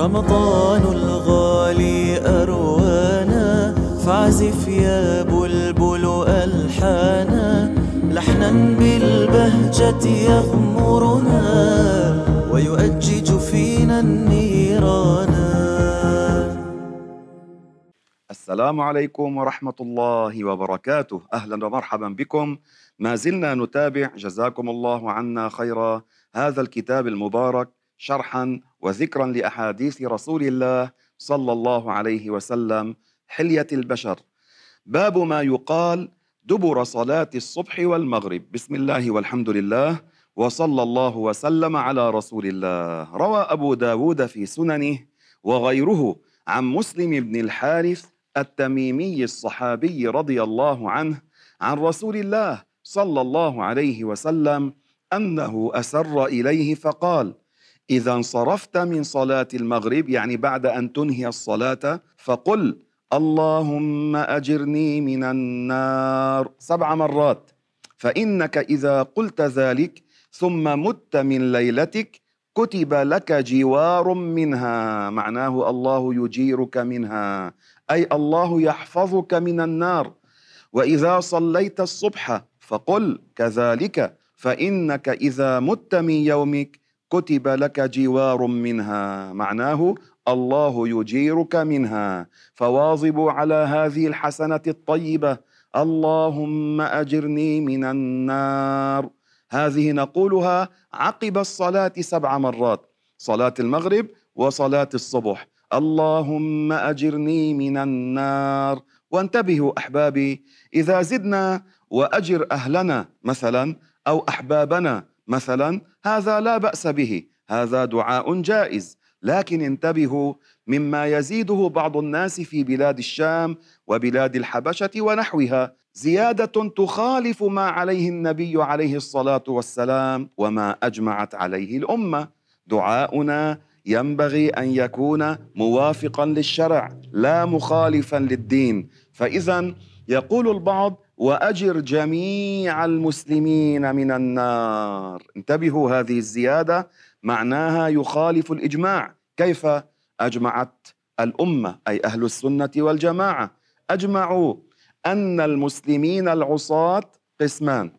رمضان الغالي أروانا فاعزف يا بلبل ألحانا. لحنا بالبهجة يغمرنا ويؤجج فينا النيران السلام عليكم ورحمة الله وبركاته. أهلا ومرحبا بكم. ما زلنا نتابع. جزاكم الله عنا خيرا. هذا الكتاب المبارك شرحا وذكرا لأحاديث رسول الله صلى الله عليه وسلم حلية البشر. باب ما يقال دبر صلاة الصبح والمغرب. بسم الله والحمد لله وصلى الله وسلم على رسول الله. روى أبو داود في سننه وغيره عن مسلم بن الحارث التميمي الصحابي رضي الله عنه عن رسول الله صلى الله عليه وسلم أنه أسر إليه فقال إذا انصرفت من صلاة المغرب يعني بعد أن تنهي الصلاة فقل اللهم أجرني من النار. سبع مرات. فإنك إذا قلت ذلك ثم مت من ليلتك كتب لك جوار منها. معناه الله يجيرك منها. أي الله يحفظك من النار. وإذا صليت الصبح فقل كذلك فإنك إذا مت من يومك كتب لك جوار منها. معناه الله يجيرك منها. فواظبوا على هذه الحسنة الطيبة. اللهم أجرني من النار. هذه نقولها عقب الصلاة سبع مرات. صلاة المغرب وصلاة الصبح. اللهم أجرني من النار. وانتبهوا أحبابي إذا زدنا وأجر أهلنا مثلا أو أحبابنا مثلا هذا لا بأس به هذا دعاء جائز. لكن انتبهوا مما يزيده بعض الناس في بلاد الشام وبلاد الحبشة ونحوها. زيادة تخالف ما عليه النبي عليه الصلاة والسلام وما أجمعت عليه الأمة. دعاؤنا ينبغي أن يكون موافقا للشرع لا مخالفا للدين. فاذا يقول البعض وأجر جميع المسلمين من النار. انتبهوا هذه الزيادة معناها يخالف الإجماع. كيف أجمعت الأمة أي أهل السنة والجماعة؟ أجمعوا أن المسلمين العصاة قسمان.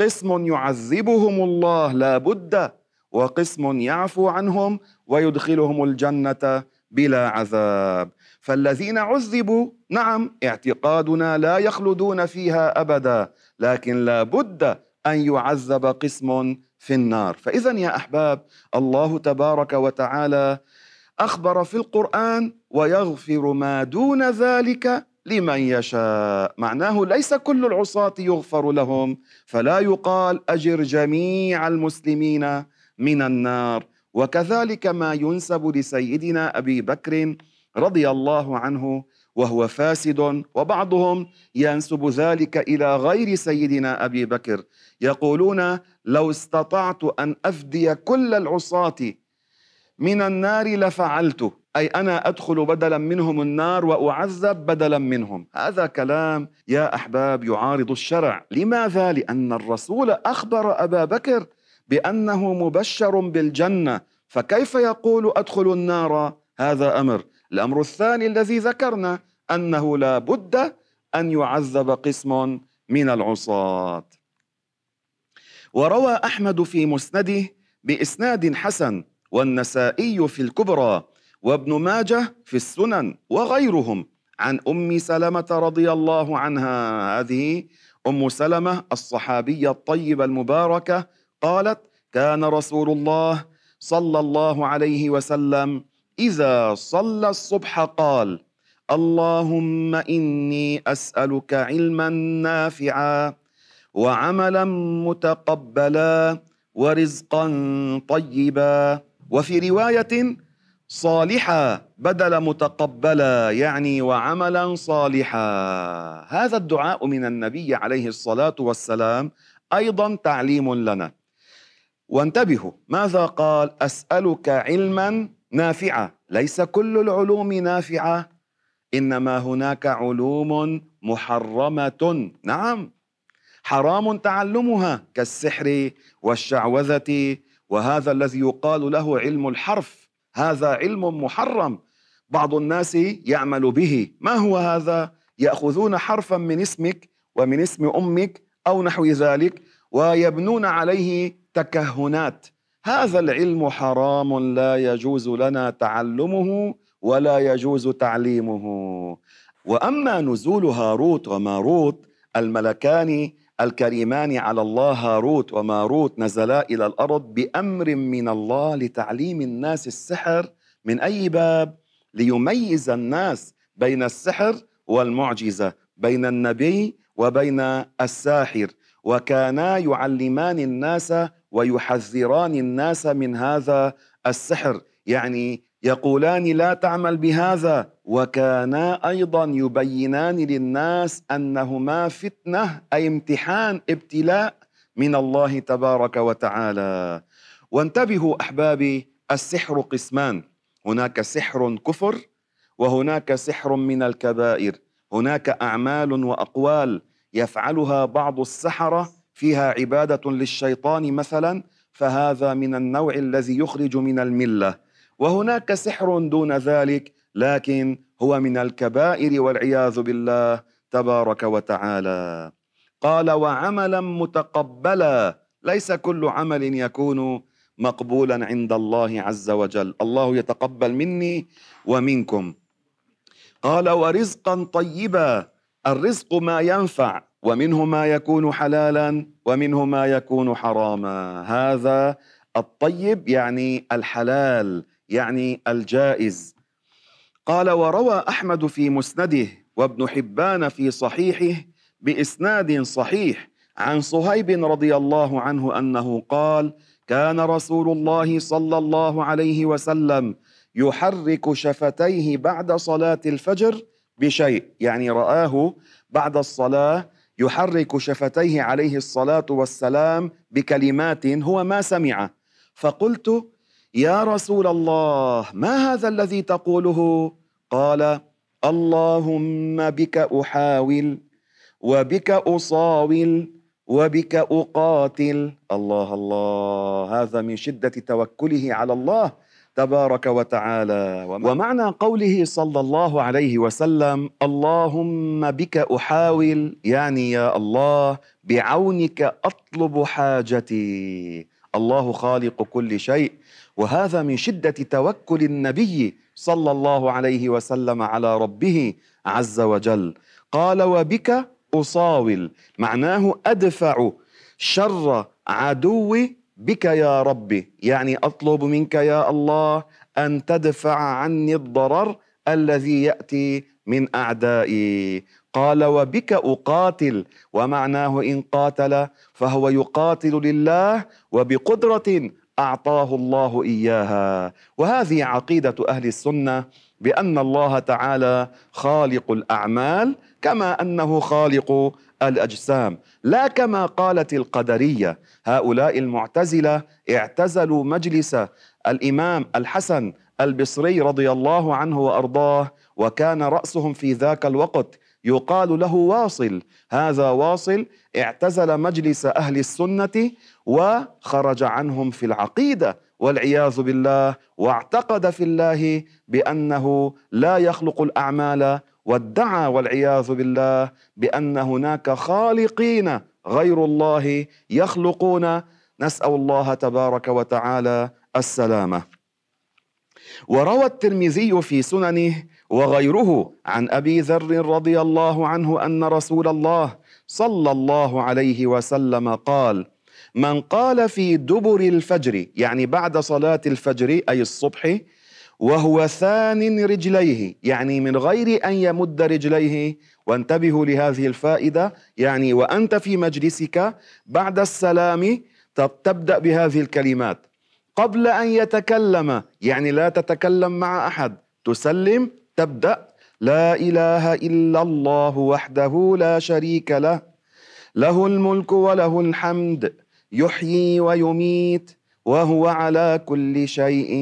قسم يعذبهم الله لا بد وقسم يعفو عنهم ويدخلهم الجنة بلا عذاب. فالذين عذبوا نعم اعتقادنا لا يخلدون فيها أبدا لكن لا بد أن يعذب قسم في النار. فاذا يا أحباب الله تبارك وتعالى أخبر في القرآن ويغفر ما دون ذلك لمن يشاء. معناه ليس كل العصاة يغفر لهم فلا يقال أجر جميع المسلمين من النار. وكذلك ما ينسب لسيدنا أبي بكر رضي الله عنه وهو فاسد وبعضهم ينسب ذلك إلى غير سيدنا أبي بكر. يقولون لو استطعت أن أفدي كل العصاة من النار لفعلت أي أنا أدخل بدلا منهم النار وأعذب بدلا منهم. هذا كلام يا أحباب يعارض الشرع. لماذا؟ لأن الرسول أخبر أبا بكر بأنه مبشر بالجنة. فكيف يقول أدخل النار؟ هذا أمر. الأمر الثاني الذي ذكرنا أنه لا بد أن يعذب قسم من العصاة. وروى أحمد في مسنده بإسناد حسن والنسائي في الكبرى وابن ماجه في السنن وغيرهم عن أم سلمة رضي الله عنها. هذه أم سلمة الصحابية الطيبة المباركة قالت كان رسول الله صلى الله عليه وسلم إذا صلى الصبح قال اللهم إني أسألك علما نافعا وعملا متقبلا ورزقا طيبا. وفي رواية صالحا بدل متقبلا يعني وعملا صالحا. هذا الدعاء من النبي عليه الصلاة والسلام أيضا تعليم لنا. وانتبهوا ماذا قال؟ أسألك علما نافعة. ليس كل العلوم نافعة. إنما هناك علوم محرمة. نعم. حرام تعلمها كالسحر والشعوذة وهذا الذي يقال له علم الحرف. هذا علم محرم. بعض الناس يعمل به. ما هو هذا؟ يأخذون حرفا من اسمك ومن اسم أمك أو نحو ذلك ويبنون عليه تكهنات. هذا العلم حرام لا يجوز لنا تعلمه ولا يجوز تعليمه. وأما نزول هاروت وماروت الملكان الكريمان على الله هاروت وماروت نزلا إلى الأرض بأمر من الله لتعليم الناس السحر من أي باب؟ ليميز الناس بين السحر والمعجزة بين النبي وبين الساحر. وكانا يعلمان الناس ويحذران الناس من هذا السحر. يعني يقولان لا تعمل بهذا. وكانا أيضا يبينان للناس أنهما فتنة أي امتحان ابتلاء من الله تبارك وتعالى. وانتبهوا أحبابي السحر قسمان. هناك سحر كفر وهناك سحر من الكبائر. هناك أعمال وأقوال يفعلها بعض السحرة فيها عبادة للشيطان مثلا فهذا من النوع الذي يخرج من الملة. وهناك سحر دون ذلك لكن هو من الكبائر والعياذ بالله تبارك وتعالى. قال وعملا متقبلا ليس كل عمل يكون مقبولا عند الله عز وجل. الله يتقبل مني ومنكم. قال ورزقا طيبا الرزق ما ينفع. ومنه ما يكون حلالا ومنه ما يكون حراما. هذا الطيب يعني الحلال يعني الجائز. قال وروى أحمد في مسنده وابن حبان في صحيحه بإسناد صحيح عن صهيب رضي الله عنه أنه قال كان رسول الله صلى الله عليه وسلم يحرك شفتيه بعد صلاة الفجر بشيء يعني رآه بعد الصلاة يحرك شفتيه عليه الصلاة والسلام بكلمات هو ما سمع. فقلت يا رسول الله ما هذا الذي تقوله؟ قال اللهم بك أحاول وبك أصاول وبك أقاتل. الله الله هذا من شدة توكله على الله. تبارك وتعالى. ومعنى قوله صلى الله عليه وسلم اللهم بك أحاول يعني يا الله بعونك أطلب حاجتي. الله خالق كل شيء. وهذا من شدة توكل النبي صلى الله عليه وسلم على ربه عز وجل. قال وبك أصاول. معناه أدفع شر عدوي بك يا ربي يعني أطلب منك يا الله أن تدفع عني الضرر الذي يأتي من أعدائي. قال وبك أقاتل ومعناه إن قاتل فهو يقاتل لله وبقدرة أعطاه الله إياها. وهذه عقيدة أهل السنة بأن الله تعالى خالق الأعمال كما أنه خالق الأجسام. لا كما قالت القدرية هؤلاء المعتزلة اعتزلوا مجلس الإمام الحسن البصري رضي الله عنه وأرضاه وكان رأسهم في ذاك الوقت يقال له واصل. هذا واصل اعتزل مجلس أهل السنة وخرج عنهم في العقيدة. والعياذ بالله واعتقد في الله بأنه لا يخلق الأعمال وادعى والعياذ بالله بأن هناك خالقين غير الله يخلقون. نسأل الله تبارك وتعالى السلامة. وروى الترمذي في سننه وغيره عن أبي ذر رضي الله عنه أن رسول الله صلى الله عليه وسلم قال من قال في دبر الفجر يعني بعد صلاة الفجر أي الصبح وهو ثان رجليه يعني من غير أن يمد رجليه. وانتبهوا لهذه الفائدة يعني وأنت في مجلسك بعد السلام تبدأ بهذه الكلمات. قبل أن يتكلم يعني لا تتكلم مع أحد تسلم تبدأ. لا إله إلا الله وحده لا شريك له له الملك وله الحمد. يحيي ويميت وهو على كل شيء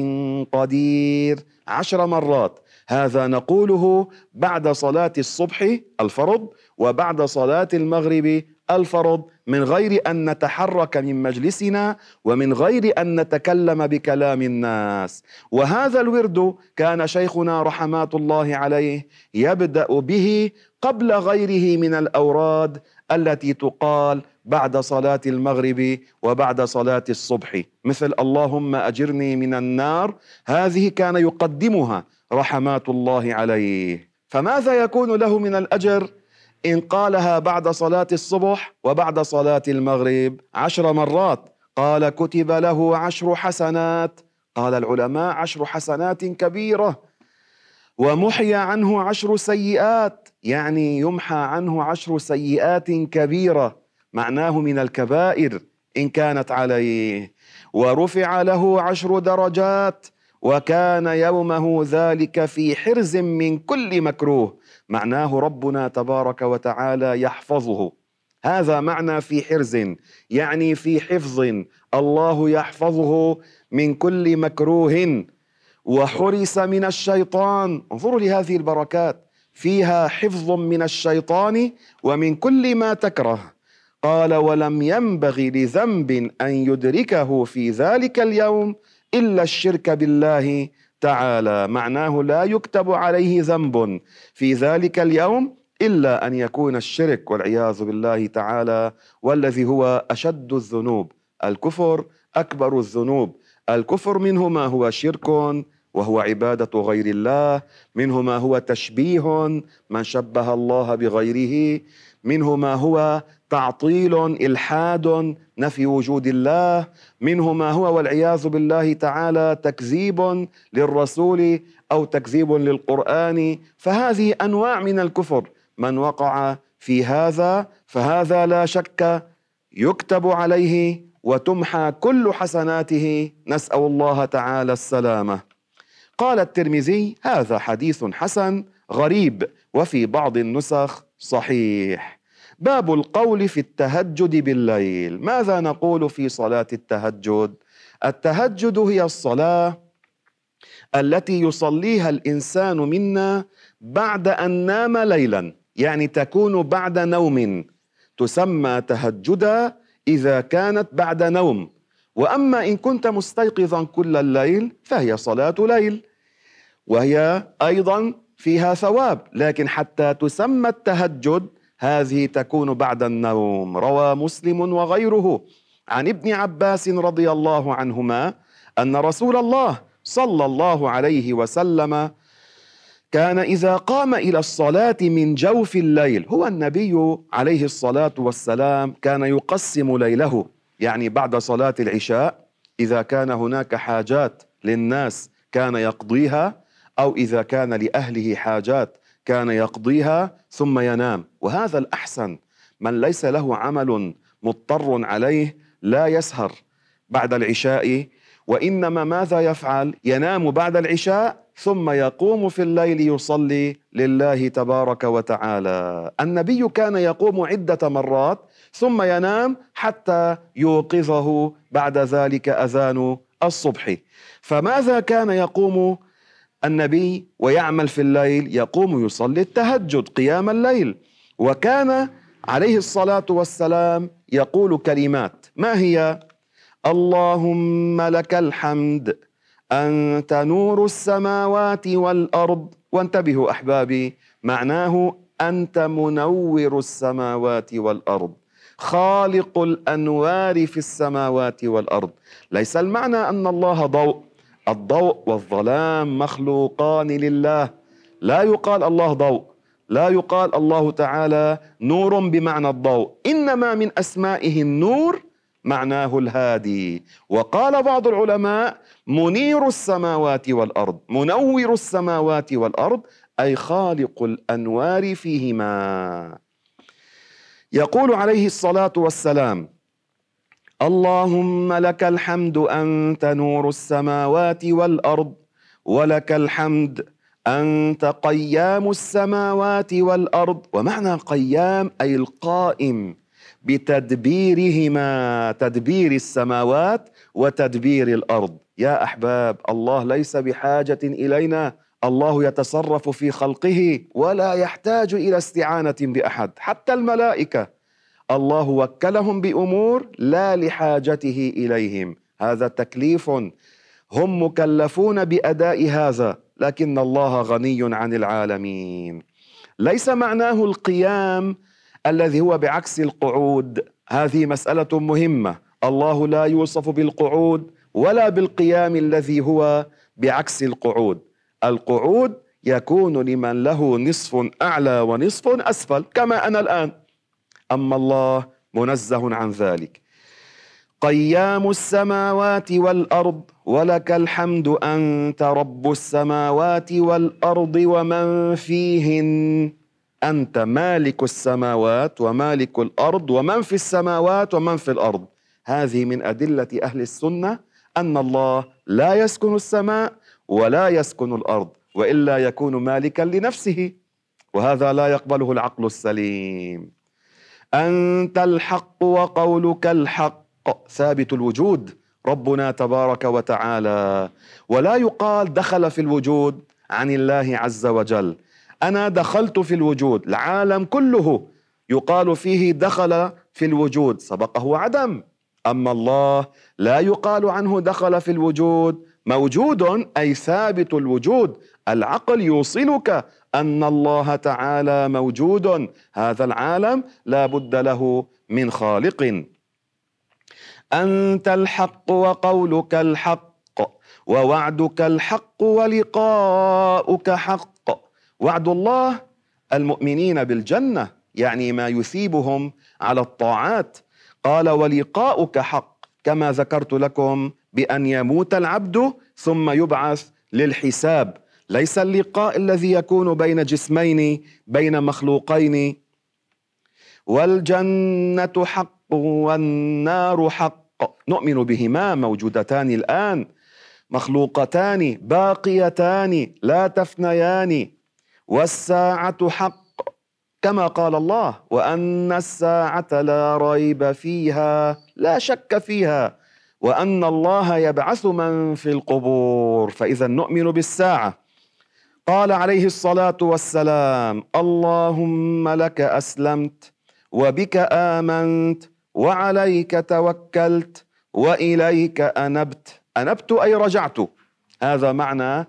قدير. عشر مرات. هذا نقوله بعد صلاة الصبح الفرض وبعد صلاة المغرب الفرض. من غير أن نتحرك من مجلسنا ومن غير أن نتكلم بكلام الناس. وهذا الورد كان شيخنا رحمات الله عليه يبدأ به قبل غيره من الأوراد التي تقال بعد صلاة المغرب وبعد صلاة الصبح. مثل اللهم أجرني من النار هذه كان يقدمها رحمات الله عليه. فماذا يكون له من الأجر؟ إن قالها بعد صلاة الصبح وبعد صلاة المغرب عشر مرات. قال كتب له عشر حسنات. قال العلماء عشر حسنات كبيرة. ومحي عنه عشر سيئات يعني يمحى عنه عشر سيئات كبيرة. معناه من الكبائر إن كانت عليه. ورفع له عشر درجات وكان يومه ذلك في حرز من كل مكروه. معناه ربنا تبارك وتعالى يحفظه. هذا معنى في حرز يعني في حفظ. الله يحفظه من كل مكروه. وحرس من الشيطان. انظروا لهذه البركات. فيها حفظ من الشيطان ومن كل ما تكره. قال ولم ينبغي لذنب أن يدركه في ذلك اليوم إلا الشرك بالله تعالى. معناه لا يكتب عليه ذنب في ذلك اليوم إلا أن يكون الشرك والعياذ بالله تعالى والذي هو أشد الذنوب. الكفر أكبر الذنوب. الكفر منه ما هو شرك وهو عبادة غير الله منه ما هو تشبيه من شبه الله بغيره منه ما هو تعطيل إلحاد نفي وجود الله. منه ما هو والعياذ بالله تعالى تكذيب للرسول أو تكذيب للقرآن. فهذه أنواع من الكفر. من وقع في هذا فهذا لا شك يكتب عليه وتمحى كل حسناته. نسأل الله تعالى السلامة. قال الترمذي هذا حديث حسن غريب وفي بعض النسخ صحيح. باب القول في التهجد بالليل. ماذا نقول في صلاة التهجد؟ التهجد هي الصلاة التي يصليها الإنسان منا بعد أن نام ليلا يعني تكون بعد نوم. تسمى تهجدا إذا كانت بعد نوم. وأما إن كنت مستيقظا كل الليل فهي صلاة ليل. وهي أيضا فيها ثواب لكن حتى تسمى التهجد هذه تكون بعد النوم. روى مسلم وغيره عن ابن عباس رضي الله عنهما أن رسول الله صلى الله عليه وسلم كان إذا قام إلى الصلاة من جوف الليل هو النبي عليه الصلاة والسلام كان يقسم ليله يعني بعد صلاة العشاء إذا كان هناك حاجات للناس كان يقضيها أو إذا كان لأهله حاجات كان يقضيها ثم ينام. وهذا الأحسن من ليس له عمل مضطر عليه لا يسهر بعد العشاء وإنما ماذا يفعل؟ ينام بعد العشاء ثم يقوم في الليل يصلي لله تبارك وتعالى. النبي كان يقوم عدة مرات ثم ينام حتى يوقظه بعد ذلك أذان الصبح. فماذا كان يقوم النبي ويعمل في الليل يقوم يصلي التهجد قيام الليل. وكان عليه الصلاة والسلام يقول كلمات. ما هي؟ اللهم لك الحمد أنت نور السماوات والأرض. وانتبهوا أحبابي معناه أنت منور السماوات والأرض. خالق الأنوار في السماوات والأرض. ليس المعنى أن الله ضوء الضوء والظلام مخلوقان لله. لا يقال الله ضوء لا يقال الله تعالى نور بمعنى الضوء إنما من أسمائه النور معناه الهادي. وقال بعض العلماء منير السماوات والأرض منور السماوات والأرض أي خالق الأنوار فيهما. يقول عليه الصلاة والسلام اللهم لك الحمد أنت نور السماوات والأرض ولك الحمد أنت قيام السماوات والأرض ومعنى قيام أي القائم بتدبيرهما تدبير السماوات وتدبير الأرض. يا أحباب الله ليس بحاجة إلينا الله يتصرف في خلقه ولا يحتاج إلى استعانة بأحد حتى الملائكة الله وكلهم بأمور لا لحاجته إليهم. هذا تكليف. هم مكلفون بأداء هذا لكن الله غني عن العالمين. ليس معناه القيام الذي هو بعكس القعود. هذه مسألة مهمة. الله لا يوصف بالقعود ولا بالقيام الذي هو بعكس القعود. القعود يكون لمن له نصف أعلى ونصف أسفل كما أنا الآن. أما الله منزه عن ذلك. قيام السماوات والأرض ولك الحمد أنت رب السماوات والأرض ومن فيهن أنت مالك السماوات ومالك الأرض ومن في السماوات ومن في الأرض. هذه من أدلة أهل السنة أن الله لا يسكن السماء ولا يسكن الأرض وإلا يكون مالكا لنفسه وهذا لا يقبله العقل السليم. أنت الحق وقولك الحق. ثابت الوجود. ربنا تبارك وتعالى. ولا يقال دخل في الوجود عن الله عز وجل. أنا دخلت في الوجود. العالم كله يقال فيه دخل في الوجود. سبقه عدم. أما الله لا يقال عنه دخل في الوجود. موجود أي ثابت الوجود. العقل يوصلك أن الله تعالى موجود. هذا العالم لا بد له من خالق. أنت الحق وقولك الحق ووعدك الحق ولقاؤك حق. وعد الله المؤمنين بالجنة يعني ما يثيبهم على الطاعات. قال ولقاؤك حق كما ذكرت لكم بأن يموت العبد ثم يبعث للحساب. ليس اللقاء الذي يكون بين جسمين بين مخلوقين. والجنة حق والنار حق. نؤمن بهما موجودتان الآن. مخلوقتان باقيتان لا تفنيان. والساعة حق. كما قال الله وأن الساعة لا ريب فيها لا شك فيها. وأن الله يبعث من في القبور. فإذا نؤمن بالساعة. قال عليه الصلاة والسلام اللهم لك أسلمت وبك آمنت وعليك توكلت وإليك أنبت. أنبت أي رجعت؟ هذا معنى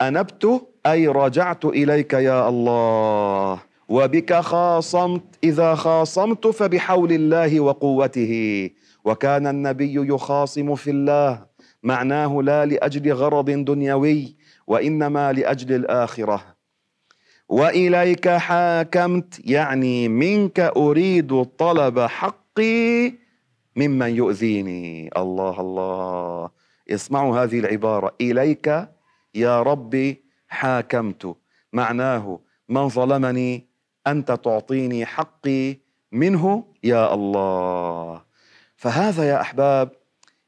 أنبت أي رجعت إليك يا الله. وبك خاصمت إذا خاصمت فبحول الله وقوته. وكان النبي يخاصم في الله معناه لا لأجل غرض دنيوي وإنما لأجل الآخرة. وإليك حاكمت يعني منك أريد طلب حقي ممن يؤذيني. الله الله. اسمعوا هذه العبارة. إليك يا ربي حاكمت. معناه من ظلمني أنت تعطيني حقي منه يا الله. فهذا يا أحباب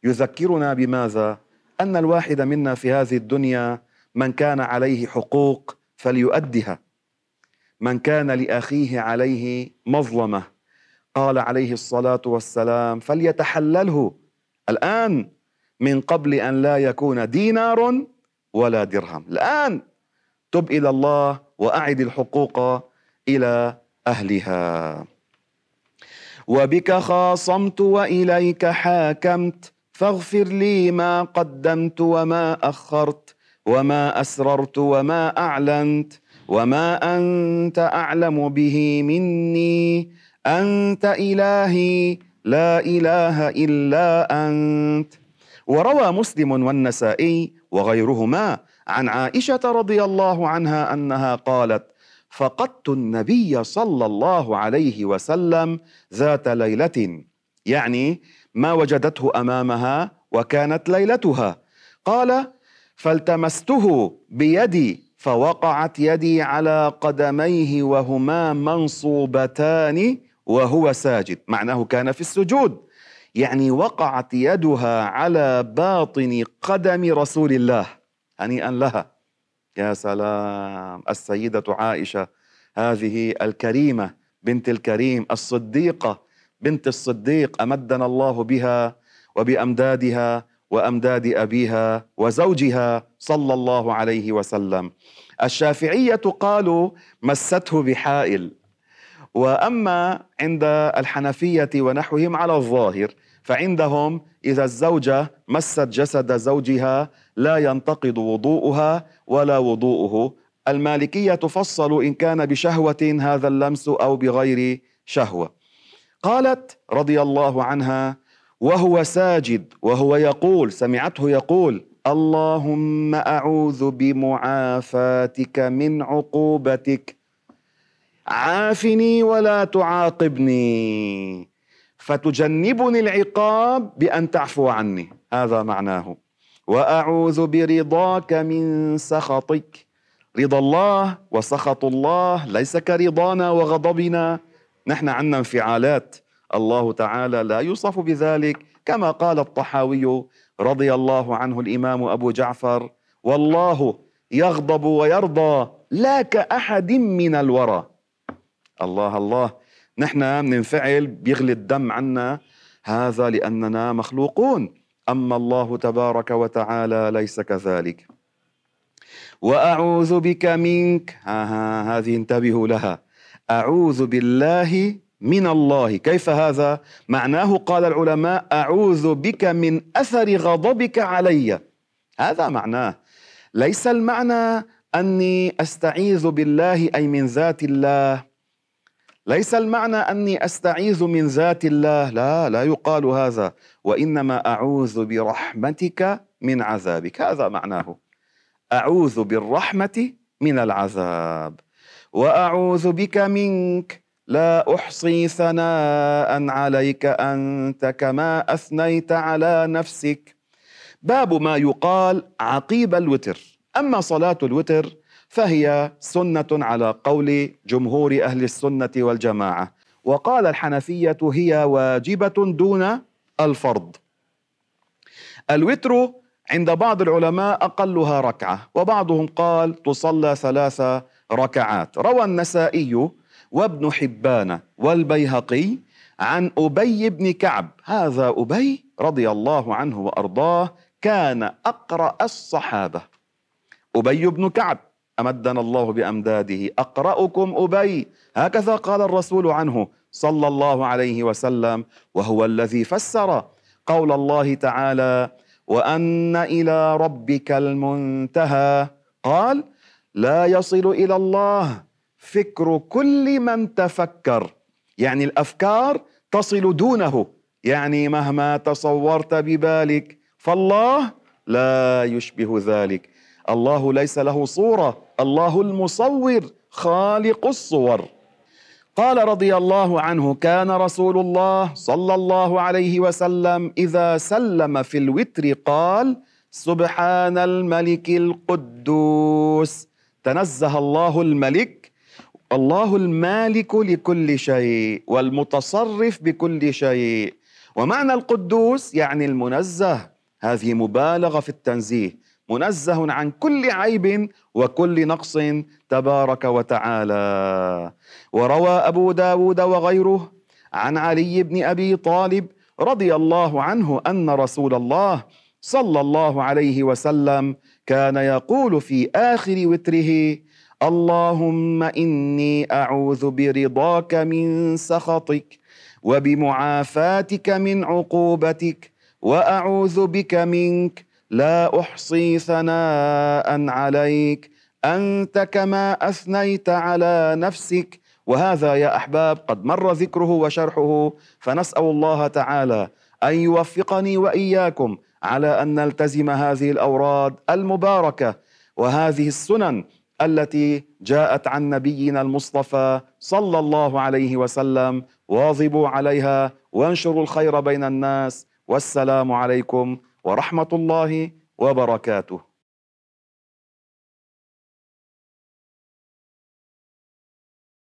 يذكرنا بماذا؟ أن الواحد منا في هذه الدنيا من كان عليه حقوق فليؤدها. من كان لأخيه عليه مظلمة. قال عليه الصلاة والسلام فليتحلله. الآن من قبل أن لا يكون دينار ولا درهم. الآن تب إلى الله وأعد الحقوق إلى أهلها. وبك خاصمت وإليك حاكمت فاغفر لي ما قدمت وما أخرت. وما اسررت وما اعلنت وما انت اعلم به مني انت الهي لا اله الا انت وروى مسلم والنسائي وغيرهما عن عائشه رضي الله عنها انها قالت فقدت النبي صلى الله عليه وسلم ذات ليله. يعني ما وجدته أمامها وكانت ليلتها. قال فالتمسته بيدي فوقعت يدي على قدميه وهما منصوبتان وهو ساجد. معناه كان في السجود. يعني وقعت يدها على باطن قدم رسول الله. هنيئا لها. يا سلام. السيدة عائشة هذه الكريمة بنت الكريم الصديقة بنت الصديق أمدنا الله بها وبأمدادها وأمداد أبيها وزوجها صلى الله عليه وسلم. الشافعية قالوا مسته بحائل. وأما عند الحنفية ونحوهم على الظاهر فعندهم إذا الزوجة مست جسد زوجها لا ينتقض وضوءها ولا وضوءه. المالكية تفصل إن كان بشهوة هذا اللمس أو بغير شهوة. قالت رضي الله عنها وهو ساجد وهو يقول سمعته يقول اللهم أعوذ بمعافاتك من عقوبتك. عافني ولا تعاقبني. فتجنبني العقاب بأن تعفو عني. هذا معناه. وأعوذ برضاك من سخطك. رضا الله وسخط الله ليس كرضانا وغضبنا. نحن عندنا انفعالات. الله تعالى لا يوصف بذلك كما قال الطحاوي رضي الله عنه الإمام أبو جعفر والله يغضب ويرضى لا كأحد من الورى. الله الله. نحن بننفعل بيغلي الدم عنا. هذا لأننا مخلوقون. أما الله تبارك وتعالى ليس كذلك. وأعوذ بك منك. ها ها هذه انتبهوا لها. أعوذ بالله من الله. كيف هذا؟ معناه قال العلماء أعوذ بك من أثر غضبك علي. هذا معناه. ليس المعنى أني أستعيذ بالله أي من ذات الله. ليس المعنى أني أستعيذ من ذات الله. لا لا يقال هذا. وإنما أعوذ برحمتك من عذابك. هذا معناه. أعوذ بالرحمة من العذاب. وأعوذ بك منك لا أحصي ثناء عليك أنت كما أثنيت على نفسك. باب ما يقال عقيب الوتر. أما صلاة الوتر فهي سنة على قول جمهور أهل السنة والجماعة. وقال الحنفية هي واجبة دون الفرض. الوتر عند بعض العلماء أقلها ركعة وبعضهم قال تصلى ثلاث ركعات. روى النسائي وابن حبان والبيهقي عن أبي بن كعب. هذا أبي رضي الله عنه وأرضاه كان أقرأ الصحابة. أبي بن كعب أمدنا الله بأمداده أقرأكم أبي. هكذا قال الرسول عنه صلى الله عليه وسلم وهو الذي فسر قول الله تعالى وأن إلى ربك المنتهى قال لا يصل إلى الله فكر كل من تفكر. يعني الأفكار تصل دونه. يعني مهما تصورت ببالك فالله لا يشبه ذلك. الله ليس له صورة. الله المصور خالق الصور. قال رضي الله عنه كان رسول الله صلى الله عليه وسلم إذا سلم في الوتر قال سبحان الملك القدوس. تنزه الله الملك الله المالك لكل شيء والمتصرف بكل شيء. ومعنى القدوس يعني المنزه. هذه مبالغة في التنزيه. منزه عن كل عيب وكل نقص تبارك وتعالى. وروى أبو داود وغيره عن علي بن أبي طالب رضي الله عنه أن رسول الله صلى الله عليه وسلم كان يقول في آخر وتره اللهم إني أعوذ برضاك من سخطك وبمعافاتك من عقوبتك وأعوذ بك منك. لا أحصي ثناء عليك. أنت كما أثنيت على نفسك. وهذا يا أحباب قد مر ذكره وشرحه. فنسأل الله تعالى أن يوفقني وإياكم على أن نلتزم هذه الأوراد المباركة. وهذه السنن التي جاءت عن نبينا المصطفى صلى الله عليه وسلم. واظبوا عليها وانشروا الخير بين الناس. والسلام عليكم ورحمة الله وبركاته.